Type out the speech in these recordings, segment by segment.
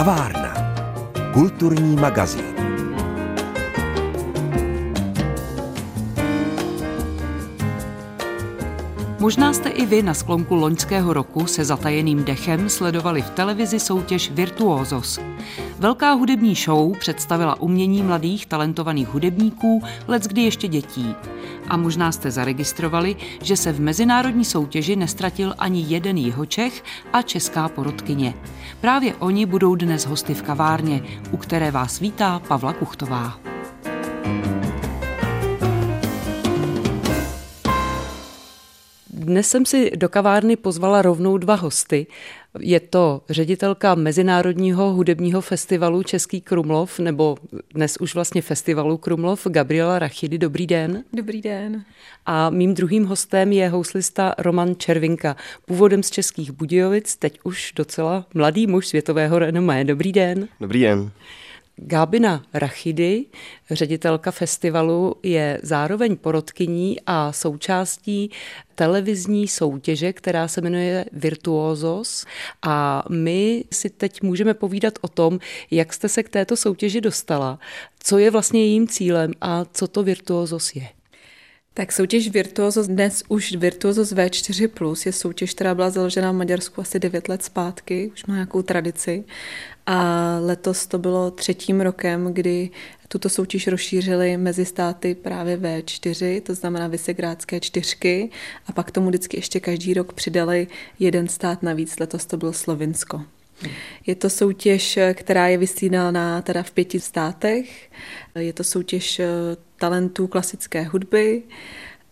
Kavárna. Kulturní magazín. Možná jste i vy na sklonku loňského roku se zatajeným dechem sledovali v televizi soutěž Virtuosos. Velká hudební show představila umění mladých talentovaných hudebníků, let kdy ještě dětí. A možná jste zaregistrovali, že se v mezinárodní soutěži nestratil ani jeden Jihočech a česká porodkyně. Právě oni budou dnes hosty v kavárně, u které vás vítá Pavla Kuchtová. Dnes jsem si do kavárny pozvala rovnou dva hosty. Je to ředitelka Mezinárodního hudebního festivalu Český Krumlov, nebo dnes už vlastně festivalu Krumlov, Gabriela Rachidy. Dobrý den. Dobrý den. A mým druhým hostem je houslista Roman Červinka, původem z Českých Budějovic, teď už docela mladý muž světového renomé. Dobrý den. Dobrý den. Gábina Rachidy, ředitelka festivalu, je zároveň porodkyní a součástí televizní soutěže, která se jmenuje Virtuosos. A my si teď můžeme povídat o tom, jak jste se k této soutěži dostala, co je vlastně jejím cílem a co to Virtuosos je. Tak soutěž Virtuosos, dnes už Virtuosos V4+, je soutěž, která byla založena v Maďarsku asi 9 let zpátky, už má nějakou tradici. A letos to bylo třetím rokem, kdy tuto soutěž rozšířili mezi státy právě V4, to znamená Vysegrádské čtyřky, a pak tomu vždycky ještě každý rok přidali jeden stát navíc, letos to bylo Slovinsko. Je to soutěž, která je vysílaná teda v pěti státech. Je to soutěž talentů klasické hudby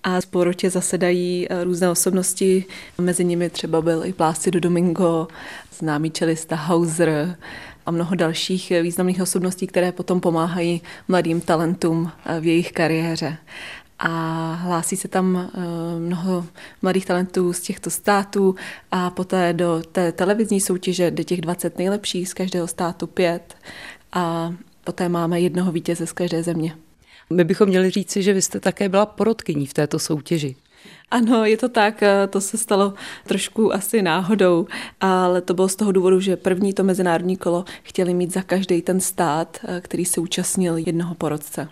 a v porotě zasedají eh, různé osobnosti, mezi nimi třeba byl i Plácido Domingo, známý čelista Hauser a mnoho dalších významných osobností, které potom pomáhají mladým talentům eh, v jejich kariéře. A hlásí se tam eh, mnoho mladých talentů z těchto států a poté do té televizní soutěže jde těch 20 nejlepších z každého státu pět a poté máme jednoho vítěze z každé země. My bychom měli říci, že vy jste také byla porodkyní v této soutěži. Ano, je to tak, to se stalo trošku asi náhodou, ale to bylo z toho důvodu, že první to mezinárodní kolo chtěli mít za každý ten stát, který se účastnil jednoho porodce.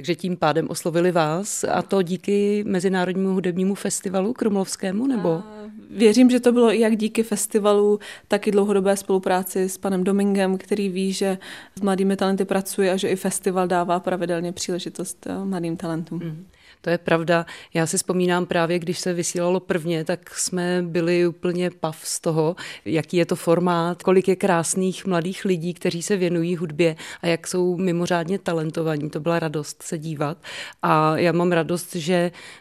Takže tím pádem oslovili vás a to díky Mezinárodnímu hudebnímu festivalu Krumlovskému, nebo? A věřím, že to bylo jak díky festivalu, tak i dlouhodobé spolupráci s panem Domingem, který ví, že s mladými talenty pracuje a že i festival dává pravidelně příležitost eh, mladým talentům. Mm. To je pravda. Já si vzpomínám právě, když se vysílalo prvně, tak jsme byli úplně pav z toho, jaký je to formát, kolik je krásných mladých lidí, kteří se věnují hudbě a jak jsou mimořádně talentovaní. To byla radost se dívat. A já mám radost, že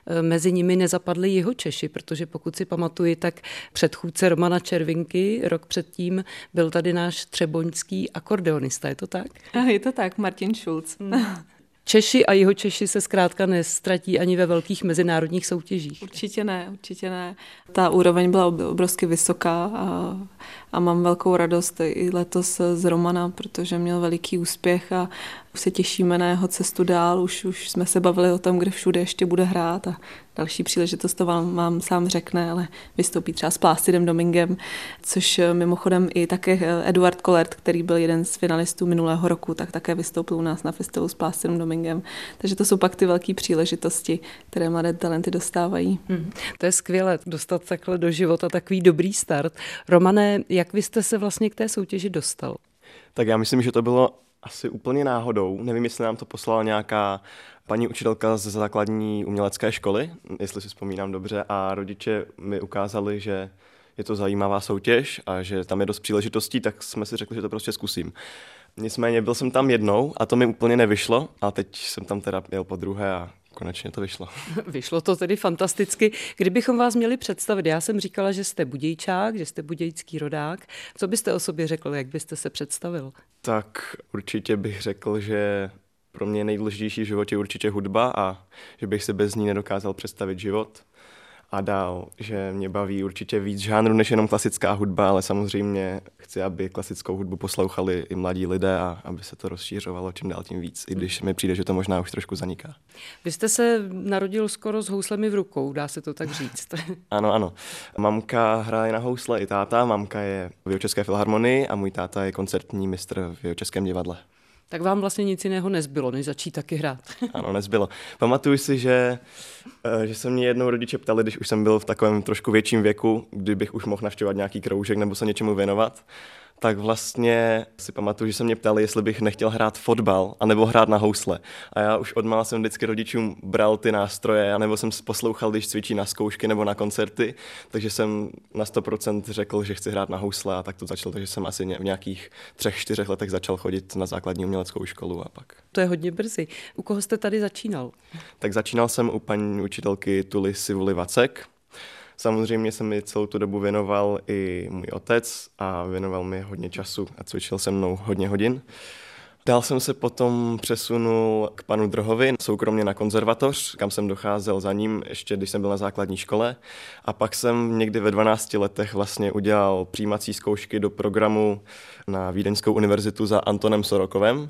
eh, mezi nimi nezapadli jeho Češi, protože pokud si pamatuji, tak předchůdce Romana Červinky rok předtím byl tady náš třeboňský akordeonista. Je to tak? Je to tak, Martin Schulz. Hmm. Češi a jeho Češi se zkrátka nestratí ani ve velkých mezinárodních soutěžích. Určitě ne, určitě ne. Ta úroveň byla obrovsky vysoká a, a mám velkou radost i letos z Romana, protože měl veliký úspěch a už se těšíme na jeho cestu dál. Už, už jsme se bavili o tom, kde všude ještě bude hrát a další příležitost to vám, vám sám řekne, ale vystoupí třeba s Plácidem Domingem, což mimochodem i také Eduard Kolert, který byl jeden z finalistů minulého roku, tak také vystoupil u nás na festivalu s Plácidem Domingem. Takže to jsou pak ty velké příležitosti, které mladé talenty dostávají. Hmm. To je skvělé dostat takhle do života takový dobrý start. Romane, jak vy jste se vlastně k té soutěži dostal? Tak já myslím, že to bylo asi úplně náhodou. Nevím, jestli nám to poslala nějaká paní učitelka ze základní umělecké školy, jestli si vzpomínám dobře, a rodiče mi ukázali, že je to zajímavá soutěž a že tam je dost příležitostí, tak jsme si řekli, že to prostě zkusím. Nicméně byl jsem tam jednou a to mi úplně nevyšlo a teď jsem tam teda jel po druhé a konečně to vyšlo. Vyšlo to tedy fantasticky. Kdybychom vás měli představit, já jsem říkala, že jste budějčák, že jste budějský rodák. Co byste o sobě řekl, jak byste se představil? Tak určitě bych řekl, že pro mě nejdůležitější v životě je určitě hudba a že bych se bez ní nedokázal představit život. A dál, že mě baví určitě víc žánru než jenom klasická hudba, ale samozřejmě chci, aby klasickou hudbu poslouchali i mladí lidé a aby se to rozšířovalo čím dál tím víc, i když mi přijde, že to možná už trošku zaniká. Vy jste se narodil skoro s houslemi v rukou, dá se to tak říct. ano, ano. Mamka hraje na housle i táta, mamka je v České filharmonii a můj táta je koncertní mistr v Českém divadle. Tak vám vlastně nic jiného nezbylo, než začít taky hrát. ano, nezbylo. Pamatuju si, že, eh, že se mě jednou rodiče ptali, když už jsem byl v takovém trošku větším věku, kdybych už mohl navštěvovat nějaký kroužek nebo se něčemu věnovat tak vlastně si pamatuju, že se mě ptali, jestli bych nechtěl hrát fotbal anebo hrát na housle. A já už odmala jsem vždycky rodičům bral ty nástroje, anebo jsem poslouchal, když cvičí na zkoušky nebo na koncerty, takže jsem na 100% řekl, že chci hrát na housle a tak to začalo, takže jsem asi v nějakých třech, čtyřech letech začal chodit na základní uměleckou školu a pak. To je hodně brzy. U koho jste tady začínal? Tak začínal jsem u paní učitelky Tuly Sivuli Vacek, Samozřejmě se mi celou tu dobu věnoval i můj otec a věnoval mi hodně času a cvičil se mnou hodně hodin. Dál jsem se potom přesunul k panu Drhovi, soukromně na konzervatoř, kam jsem docházel za ním, ještě když jsem byl na základní škole. A pak jsem někdy ve 12 letech vlastně udělal přijímací zkoušky do programu na Vídeňskou univerzitu za Antonem Sorokovem.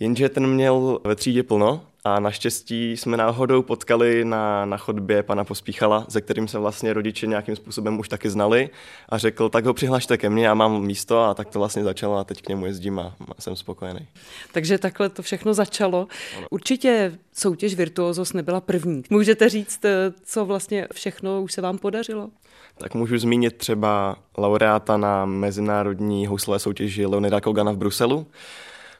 Jenže ten měl ve třídě plno a naštěstí jsme náhodou potkali na, na chodbě pana Pospíchala, ze kterým se vlastně rodiče nějakým způsobem už taky znali a řekl, tak ho přihlašte ke mně, já mám místo a tak to vlastně začalo a teď k němu jezdím a jsem spokojený. Takže takhle to všechno začalo. Ano. Určitě soutěž Virtuosos nebyla první. Můžete říct, eh, co vlastně všechno už se vám podařilo? Tak můžu zmínit třeba laureáta na mezinárodní houslové soutěži Leonida Kogana v Bruselu,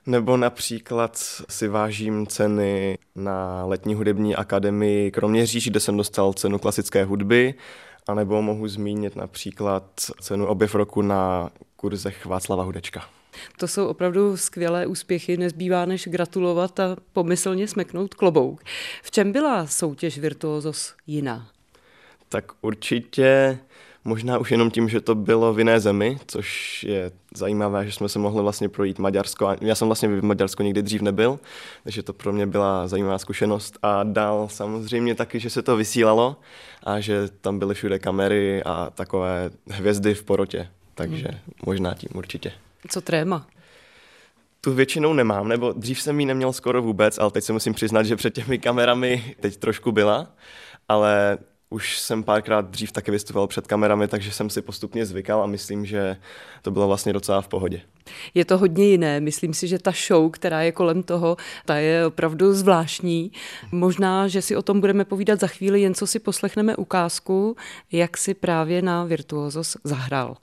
nebo například si vážím ceny na letní hudební akademii Kroměříž, kde jsem dostal cenu klasické hudby, a nebo mohu zmínit například cenu objev roku na kurzech Václava Hudečka. To jsou opravdu skvělé úspěchy, nezbývá než gratulovat a pomyslně smeknout klobouk. V čem byla soutěž Virtuosos jiná? Tak určitě Možná už jenom tím, že to bylo v jiné zemi, což je zajímavé, že jsme se mohli vlastně projít Maďarsko. Já jsem vlastně v Maďarsku nikdy dřív nebyl, takže to pro mě byla zajímavá zkušenost. A dál samozřejmě taky, že se to vysílalo a že tam byly všude kamery a takové hvězdy v porotě. Takže hmm. možná tím určitě. Co tréma? Tu většinou nemám, nebo dřív jsem ji neměl skoro vůbec, ale teď se musím přiznat, že před těmi kamerami teď trošku byla, ale už jsem párkrát dřív taky vystupoval před kamerami, takže jsem si postupně zvykal a myslím, že to bylo vlastně docela v pohodě. Je to hodně jiné. Myslím si, že ta show, která je kolem toho, ta je opravdu zvláštní. Možná, že si o tom budeme povídat za chvíli, jen co si poslechneme ukázku, jak si právě na Virtuosos zahrál.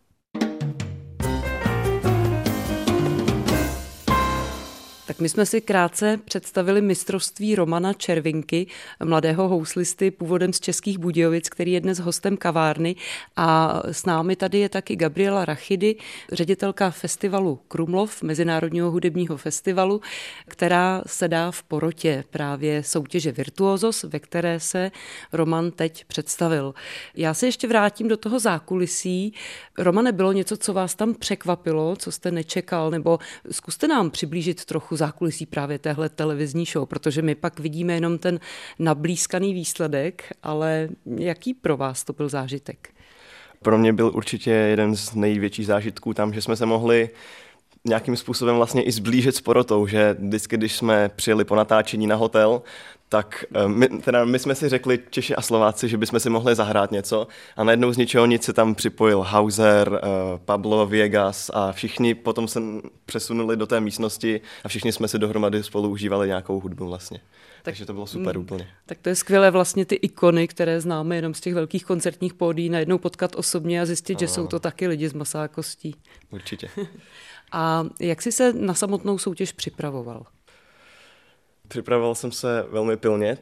My jsme si krátce představili mistrovství Romana Červinky, mladého houslisty původem z Českých Budějovic, který je dnes hostem kavárny a s námi tady je taky Gabriela Rachidy, ředitelka festivalu Krumlov, Mezinárodního hudebního festivalu, která se dá v porotě právě soutěže Virtuosos, ve které se Roman teď představil. Já se ještě vrátím do toho zákulisí. Romane, bylo něco, co vás tam překvapilo, co jste nečekal, nebo zkuste nám přiblížit trochu zákulisí právě téhle televizní show, protože my pak vidíme jenom ten nablízkaný výsledek, ale jaký pro vás to byl zážitek? Pro mě byl určitě jeden z největších zážitků tam, že jsme se mohli nějakým způsobem vlastně i zblížit s porotou, že vždycky, když jsme přijeli po natáčení na hotel, tak eh, my, teda my jsme si řekli, Češi a Slováci, že bychom si mohli zahrát něco a najednou z ničeho nic se tam připojil Hauser, uh, Pablo Viegas a všichni potom se přesunuli do té místnosti a všichni jsme si dohromady spolu užívali nějakou hudbu vlastně. Tak, Takže to bylo super mm, úplně. Tak to je skvělé vlastně ty ikony, které známe jenom z těch velkých koncertních pódí, najednou potkat osobně a zjistit, ano. že jsou to taky lidi z masákostí. Určitě. a jak jsi se na samotnou soutěž připravoval? Připravoval jsem se velmi pilně.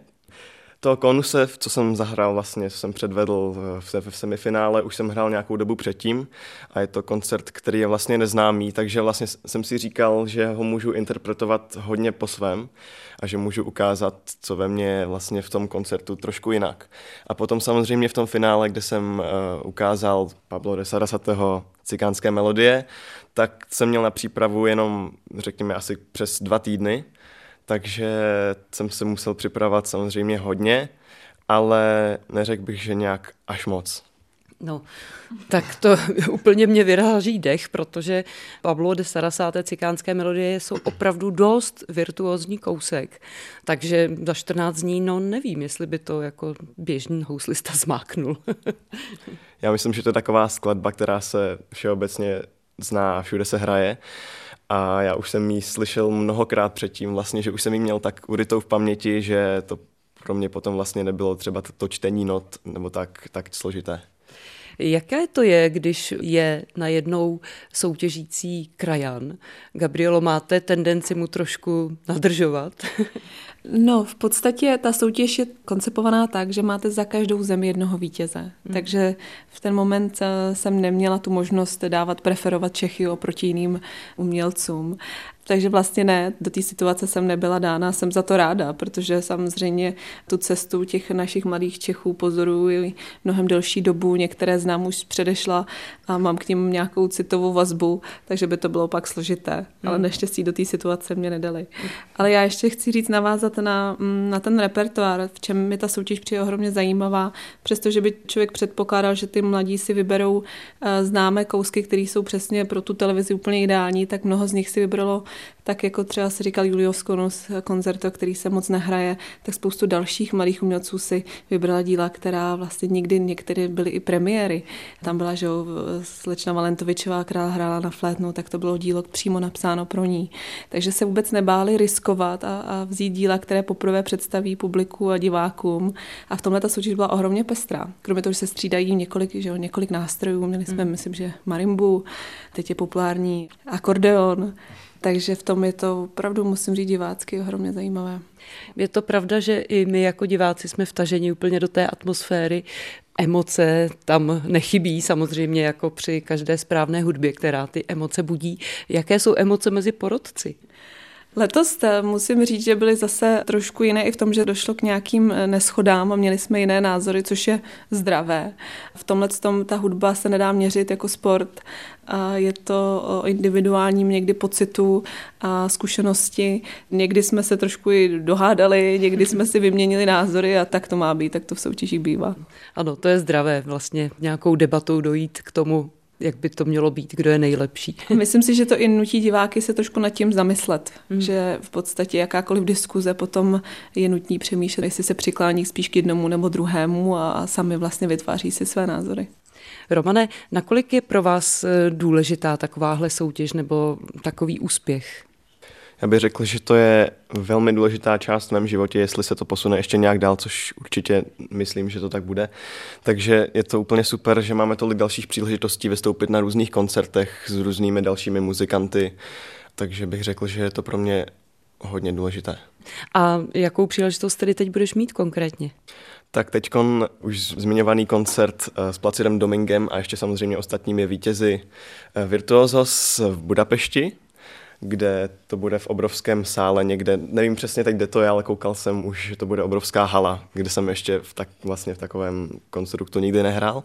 To konuse, co jsem zahrál vlastně, co jsem předvedl v, semifinále, už jsem hrál nějakou dobu předtím a je to koncert, který je vlastně neznámý, takže vlastně jsem si říkal, že ho můžu interpretovat hodně po svém a že můžu ukázat, co ve mně vlastně v tom koncertu trošku jinak. A potom samozřejmě v tom finále, kde jsem uh, ukázal Pablo de Sarasateho cikánské melodie, tak jsem měl na přípravu jenom, řekněme, asi přes dva týdny, takže jsem se musel připravovat samozřejmě hodně ale neřekl bych, že nějak až moc. No, tak to úplně mě vyráží dech, protože Pablo de Sarasáté cikánské melodie jsou opravdu dost virtuózní kousek. Takže za 14 dní, no nevím, jestli by to jako běžný houslista zmáknul. Já myslím, že to je taková skladba, která se všeobecně zná a všude se hraje. A já už jsem ji slyšel mnohokrát předtím, vlastně, že už jsem ji měl tak urytou v paměti, že to pro mě potom vlastně nebylo třeba to čtení not nebo tak, tak složité. Jaké to je, když je najednou soutěžící krajan? Gabrielo, máte tendenci mu trošku nadržovat? No, v podstatě ta soutěž je koncipovaná tak, že máte za každou zemi jednoho vítěze. Hmm. Takže v ten moment eh, jsem neměla tu možnost dávat, preferovat Čechy oproti jiným umělcům. Takže vlastně ne, do té situace jsem nebyla dána, jsem za to ráda, protože samozřejmě tu cestu těch našich mladých Čechů pozoruji mnohem delší dobu, některé znám už předešla a mám k ním nějakou citovou vazbu, takže by to bylo pak složité, hmm. ale neštěstí do té situace mě nedali. Ale já ještě chci říct navázat na, mm, na ten repertoár, v čem mi ta soutěž přijde ohromně zajímavá, přestože by člověk předpokládal, že ty mladí si vyberou eh, známé kousky, které jsou přesně pro tu televizi úplně ideální, tak mnoho z nich si vybralo tak jako třeba si říkal Julius Konus, koncerto, který se moc nehraje, tak spoustu dalších malých umělců si vybrala díla, která vlastně nikdy některé byly i premiéry. Tam byla, že slečna Valentovičová, která hrála na flétnu, tak to bylo dílo přímo napsáno pro ní. Takže se vůbec nebáli riskovat a, a vzít díla, které poprvé představí publiku a divákům. A v tomhle ta soutěž byla ohromně pestrá. Kromě toho, že se střídají několik, že jo, několik nástrojů, měli jsme, hmm. myslím, že marimbu, teď je populární akordeon, takže v tom je to opravdu, musím říct, divácky ohromně zajímavé. Je to pravda, že i my jako diváci jsme vtaženi úplně do té atmosféry. Emoce tam nechybí samozřejmě jako při každé správné hudbě, která ty emoce budí. Jaké jsou emoce mezi porodci? Letos eh, musím říct, že byly zase trošku jiné i v tom, že došlo k nějakým eh, neschodám a měli jsme jiné názory, což je zdravé. V tomhle tom ta hudba se nedá měřit jako sport. Je to o individuálním někdy pocitu a zkušenosti. Někdy jsme se trošku i dohádali, někdy jsme si vyměnili názory a tak to má být, tak to v soutěži bývá. Ano, to je zdravé vlastně nějakou debatou dojít k tomu, jak by to mělo být, kdo je nejlepší. Myslím si, že to i nutí diváky se trošku nad tím zamyslet, mm. že v podstatě jakákoliv diskuze potom je nutní přemýšlet, jestli se přiklání spíš k jednomu nebo druhému a sami vlastně vytváří si své názory. Romane, nakolik je pro vás eh, důležitá takováhle soutěž nebo takový úspěch? Já bych řekl, že to je velmi důležitá část v mém životě, jestli se to posune ještě nějak dál, což určitě myslím, že to tak bude. Takže je to úplně super, že máme tolik dalších příležitostí vystoupit na různých koncertech s různými dalšími muzikanty, takže bych řekl, že je to pro mě hodně důležité. A jakou příležitost tedy teď budeš mít konkrétně? Tak teď už zmiňovaný koncert eh, s Placidem Domingem a ještě samozřejmě ostatními vítězi eh, Virtuosos v Budapešti, kde to bude v obrovském sále někde, nevím přesně teď, kde to je, ale koukal jsem už, že to bude obrovská hala, kde jsem ještě v tak, vlastně v takovém konstruktu nikdy nehrál.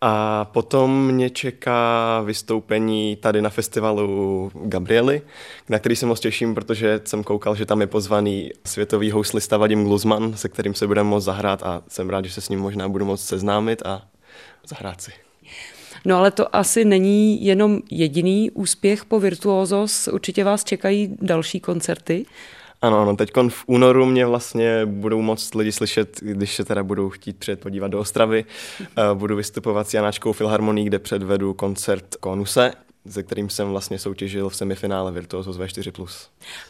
A potom mě čeká vystoupení tady na festivalu Gabriely, na který se moc těším, protože jsem koukal, že tam je pozvaný světový houslista Vadim Gluzman, se kterým se budeme moct zahrát a jsem rád, že se s ním možná budu moct seznámit a zahrát si. No ale to asi není jenom jediný úspěch po Virtuosos, určitě vás čekají další koncerty. Ano, ano, teď v únoru mě vlastně budou moc lidi slyšet, když se teda budou chtít přijet podívat do Ostravy. Eh, budu vystupovat s Janáčkou Filharmonií, kde předvedu koncert Konuse, se kterým jsem vlastně soutěžil v semifinále Virtuosos V4+.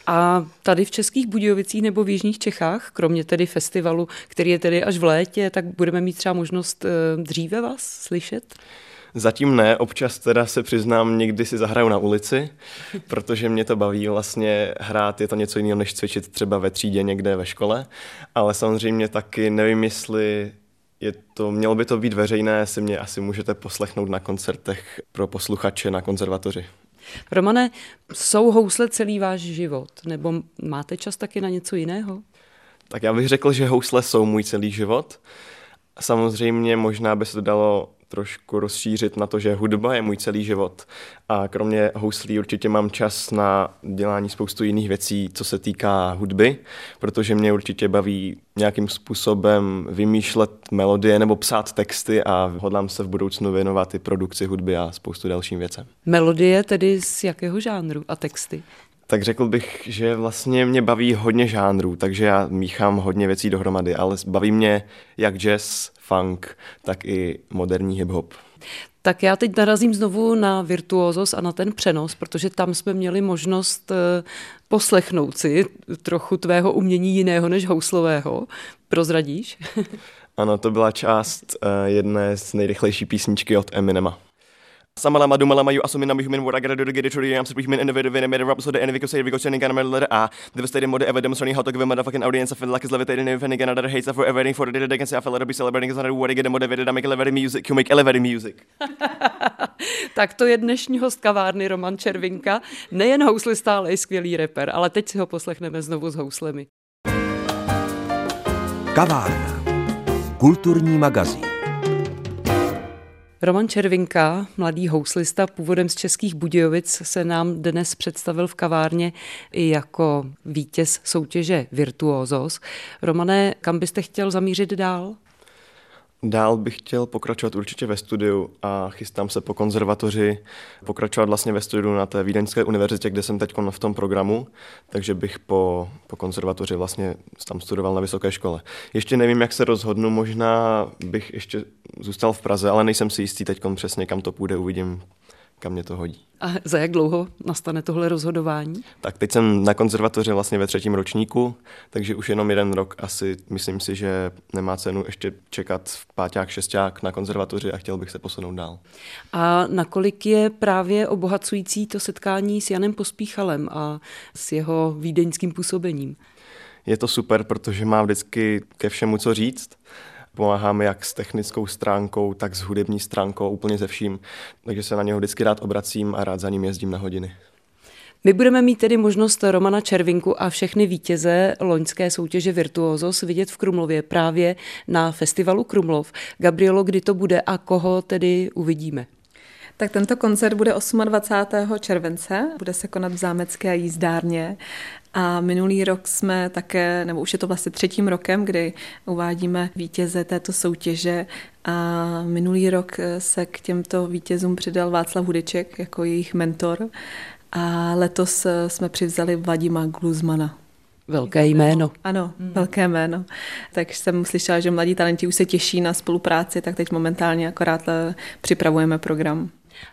A tady v Českých Budějovicích nebo v Jižních Čechách, kromě tedy festivalu, který je tedy až v létě, tak budeme mít třeba možnost eh, dříve vás slyšet? Zatím ne, občas teda se přiznám, někdy si zahraju na ulici, protože mě to baví vlastně hrát, je to něco jiného, než cvičit třeba ve třídě někde ve škole, ale samozřejmě taky nevím, jestli je to, mělo by to být veřejné, si mě asi můžete poslechnout na koncertech pro posluchače na konzervatoři. Romane, jsou housle celý váš život, nebo máte čas taky na něco jiného? Tak já bych řekl, že housle jsou můj celý život. Samozřejmě možná by se to dalo trošku rozšířit na to, že hudba je můj celý život a kromě houslí určitě mám čas na dělání spoustu jiných věcí, co se týká hudby, protože mě určitě baví nějakým způsobem vymýšlet melodie nebo psát texty a hodlám se v budoucnu věnovat i produkci hudby a spoustu dalším věcem. Melodie tedy z jakého žánru a texty? Tak řekl bych, že vlastně mě baví hodně žánrů, takže já míchám hodně věcí dohromady, ale baví mě jak jazz, funk, tak i moderní hip-hop. Tak já teď narazím znovu na virtuózos a na ten přenos, protože tam jsme měli možnost eh, poslechnout si trochu tvého umění jiného než houslového. Prozradíš? Ano, to byla část uh, jedné z nejrychlejší písničky od Eminema. Samalama dumalama you assume number human what I gotta do to get it to the I'm human innovative and made a rap so the enemy could say we go sending kind of letter A devastating mode ever demonstrating how to give a motherfucking audience I feel like it's levitating if any another hates for everything for the day they can say I feel like be celebrating is not what I get motivated I make elevated music you make elevated music tak to je dnešní host kavárny Roman Červinka, nejen houslista, ale i skvělý reper, ale teď si ho poslechneme znovu s houslemi. Kavárna. Kulturní magazín. Roman Červinka, mladý houslista původem z Českých Budějovic, se nám dnes představil v kavárně i jako vítěz soutěže Virtuózos. Romane, kam byste chtěl zamířit dál? Dál bych chtěl pokračovat určitě ve studiu a chystám se po konzervatoři pokračovat vlastně ve studiu na té Vídeňské univerzitě, kde jsem teď v tom programu, takže bych po, po konzervatoři vlastně tam studoval na vysoké škole. Ještě nevím, jak se rozhodnu, možná bych ještě zůstal v Praze, ale nejsem si jistý teď přesně, kam to půjde, uvidím, kam mě to hodí. A za jak dlouho nastane tohle rozhodování? Tak teď jsem na konzervatoři vlastně ve třetím ročníku, takže už jenom jeden rok asi myslím si, že nemá cenu ještě čekat v páťák, šesták na konzervatoři a chtěl bych se posunout dál. A nakolik je právě obohacující to setkání s Janem Pospíchalem a s jeho vídeňským působením? Je to super, protože má vždycky ke všemu co říct pomáháme jak s technickou stránkou, tak s hudební stránkou, úplně ze vším. Takže se na něho vždycky rád obracím a rád za ním jezdím na hodiny. My budeme mít tedy možnost Romana Červinku a všechny vítěze loňské soutěže Virtuosos vidět v Krumlově právě na festivalu Krumlov. Gabrielo, kdy to bude a koho tedy uvidíme? Tak tento koncert bude 28. července, bude se konat v zámecké jízdárně a minulý rok jsme také, nebo už je to vlastně třetím rokem, kdy uvádíme vítěze této soutěže a minulý rok se k těmto vítězům přidal Václav Hudeček jako jejich mentor a letos jsme přivzali Vadima Gluzmana. Velké jméno. Ano, hmm. velké jméno. Takže jsem slyšela, že mladí talenti už se těší na spolupráci, tak teď momentálně akorát eh, připravujeme program.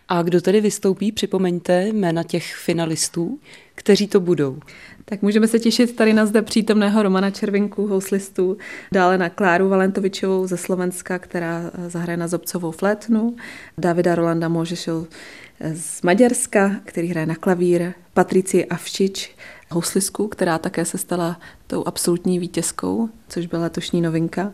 A kdo tedy vystoupí, připomeňte jména těch finalistů, kteří to budou. Tak můžeme se těšit tady na zde přítomného Romana Červinku, houslistů, dále na Kláru Valentovičovou ze Slovenska, která eh, zahraje na Zobcovou flétnu, Davida Rolanda Možešil eh, z Maďarska, který hraje na klavír, Patrici Avšič, houslistku, která také se stala tou absolutní vítězkou, což byla letošní novinka,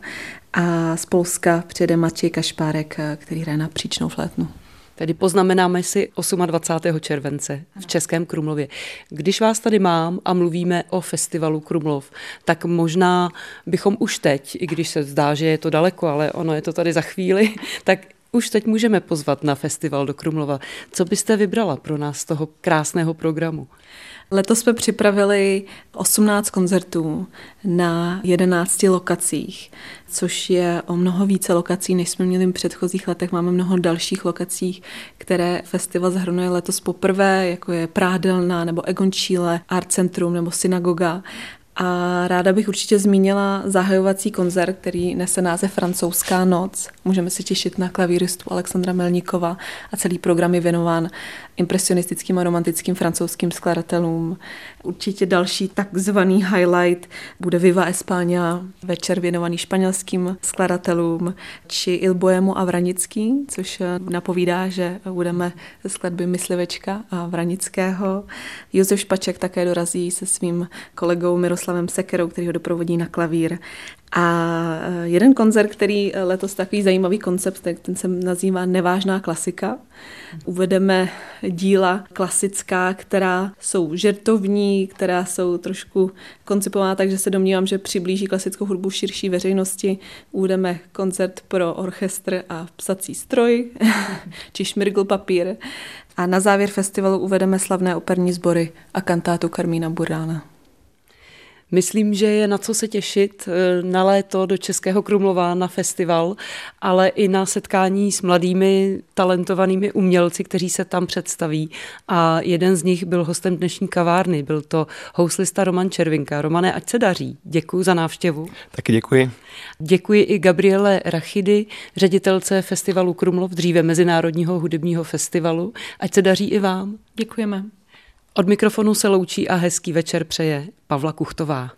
a z Polska přijede Matěj Kašpárek, eh, který hraje na příčnou flétnu. Tedy poznamenáme si 28. července v Českém Krumlově. Když vás tady mám a mluvíme o festivalu Krumlov, tak možná bychom už teď, i když se zdá, že je to daleko, ale ono je to tady za chvíli, tak už teď můžeme pozvat na festival do Krumlova. Co byste vybrala pro nás z toho krásného programu? Letos jsme připravili 18 koncertů na 11 lokacích, což je o mnoho více lokací, než jsme měli v předchozích letech. Máme mnoho dalších lokací, které festival zahrnuje letos poprvé, jako je Prádelna nebo Egon Chile, Art Centrum nebo Synagoga. A ráda bych určitě zmínila zahajovací koncert, který nese název Francouzská noc. Můžeme se těšit na klavíristu Alexandra Melníkova a celý program je věnován impresionistickým a romantickým francouzským skladatelům. Určitě další takzvaný highlight bude Viva España, večer věnovaný španělským skladatelům, či Il a Vranický, což napovídá, že budeme skladby Myslivečka a Vranického. Josef Špaček také dorazí se svým kolegou Miroslavem Sekerou, který ho doprovodí na klavír. A eh, jeden koncert, který eh, letos takový zajímavý koncept, ten se nazývá Nevážná klasika. Uvedeme díla klasická, která jsou žertovní, která jsou trošku koncipovaná, takže se domnívám, že přiblíží klasickou hudbu širší veřejnosti. Uvedeme koncert pro orchestr a psací stroj, či šmirgl papír. A na závěr festivalu uvedeme slavné operní sbory a kantátu Karmína Burána. Myslím, že je na co se těšit eh, na léto do Českého Krumlova na festival, ale i na setkání s mladými talentovanými umělci, kteří se tam představí. A jeden z nich byl hostem dnešní kavárny, byl to houslista Roman Červinka. Romane, ať se daří. Děkuji za návštěvu. Taky děkuji. Děkuji i Gabriele Rachidy, ředitelce festivalu Krumlov, dříve Mezinárodního hudebního festivalu. Ať se daří i vám. Děkujeme. Od mikrofonu se loučí a hezký večer přeje Pavla Kuchtová.